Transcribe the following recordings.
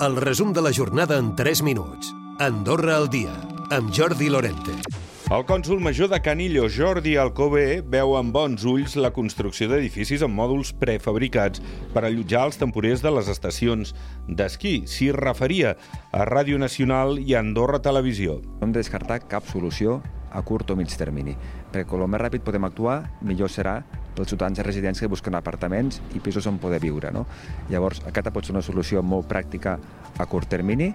El resum de la jornada en 3 minuts. Andorra al dia, amb Jordi Lorente. El cònsul major de Canillo, Jordi Alcobé, veu amb bons ulls la construcció d'edificis amb mòduls prefabricats per allotjar els temporers de les estacions d'esquí. S'hi referia a Ràdio Nacional i Andorra Televisió. No hem de descartar cap solució a curt o mig termini, perquè com més ràpid podem actuar, millor serà pels ciutadans i residents que busquen apartaments i pisos on poder viure. No? Llavors, aquesta pot ser una solució molt pràctica a curt termini,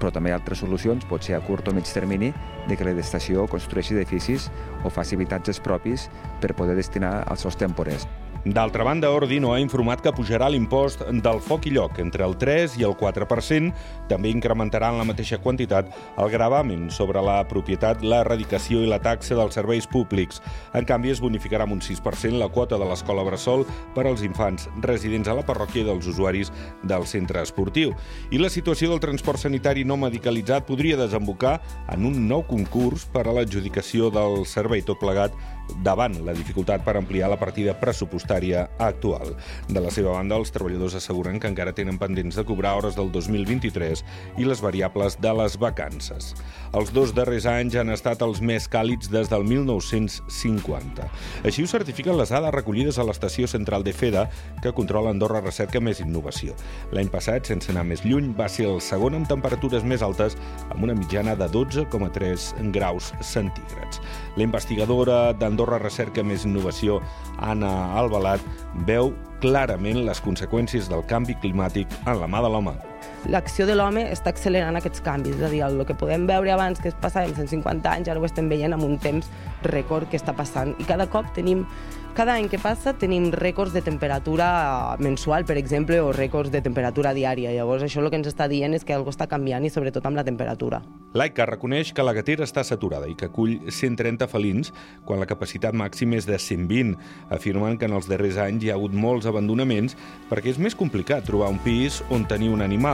però també hi ha altres solucions, pot ser a curt o mig termini, de que l'estació construeixi edificis o faci habitatges propis per poder destinar als seus temporers. D'altra banda, Ordino ha informat que pujarà l'impost del foc i lloc entre el 3 i el 4%. També incrementarà en la mateixa quantitat el gravamen sobre la propietat, l'erradicació i la taxa dels serveis públics. En canvi, es bonificarà amb un 6% la quota de l'escola Bressol per als infants residents a la parròquia dels usuaris del centre esportiu. I la situació del transport sanitari no medicalitzat podria desembocar en un nou concurs per a l'adjudicació del servei tot plegat davant la dificultat per ampliar la partida pressupostària actual. De la seva banda, els treballadors asseguren que encara tenen pendents de cobrar hores del 2023 i les variables de les vacances. Els dos darrers anys han estat els més càlids des del 1950. Així ho certifiquen les dades recollides a l'estació central de FEDA, que controla Andorra Recerca més Innovació. L'any passat, sense anar més lluny, va ser el segon amb temperatures més altes, amb una mitjana de 12,3 graus centígrads. La investigadora d'Andorra Recerca més Innovació, Anna Albalat, veu clarament les conseqüències del canvi climàtic en la mà de l'home l'acció de l'home està accelerant aquests canvis. És a dir, el que podem veure abans que es passava en 150 anys, ara ho estem veient amb un temps rècord que està passant. I cada cop tenim cada any que passa tenim rècords de temperatura mensual, per exemple, o rècords de temperatura diària. Llavors, això el que ens està dient és que algo està canviant i sobretot amb la temperatura. L'AICA reconeix que la gatera està saturada i que acull 130 felins quan la capacitat màxima és de 120. Afirmen que en els darrers anys hi ha hagut molts abandonaments perquè és més complicat trobar un pis on tenir un animal.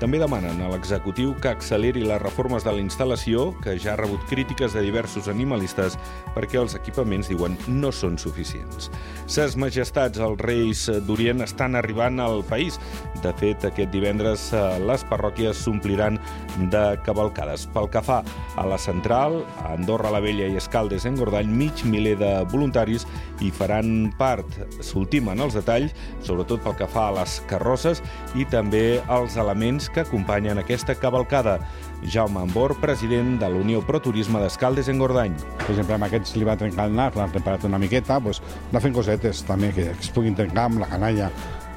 També demanen a l'executiu que acceleri les reformes de la instal·lació, que ja ha rebut crítiques de diversos animalistes perquè els equipaments, diuen, no són suficients suficients. Ses majestats, els reis d'Orient, estan arribant al país. De fet, aquest divendres eh, les parròquies s'ompliran de cavalcades. Pel que fa a la central, a Andorra la Vella i Escaldes en Gordany, mig miler de voluntaris hi faran part. S'ultimen els detalls, sobretot pel que fa a les carrosses i també als elements que acompanyen aquesta cavalcada. Jaume Ambor, president de la Unió Pro Turisme d'Escaldes en Gordany. Per exemple, amb aquests li va trencar el nas, l'han reparat una miqueta, doncs, anar fent cosetes també que es puguin trencar amb la canalla.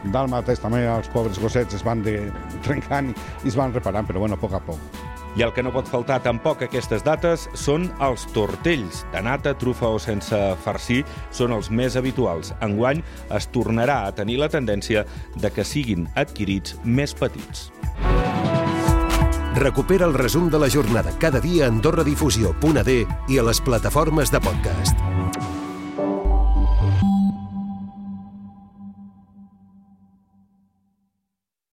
Del mateix també els pobres gossets es van de... trencant i es van reparant, però bueno, a poc a poc. I el que no pot faltar tampoc aquestes dates són els tortells. De nata, trufa o sense farcir són els més habituals. Enguany es tornarà a tenir la tendència de que siguin adquirits més petits. Recupera el resum de la jornada cada dia a AndorraDifusió.d i a les plataformes de podcast.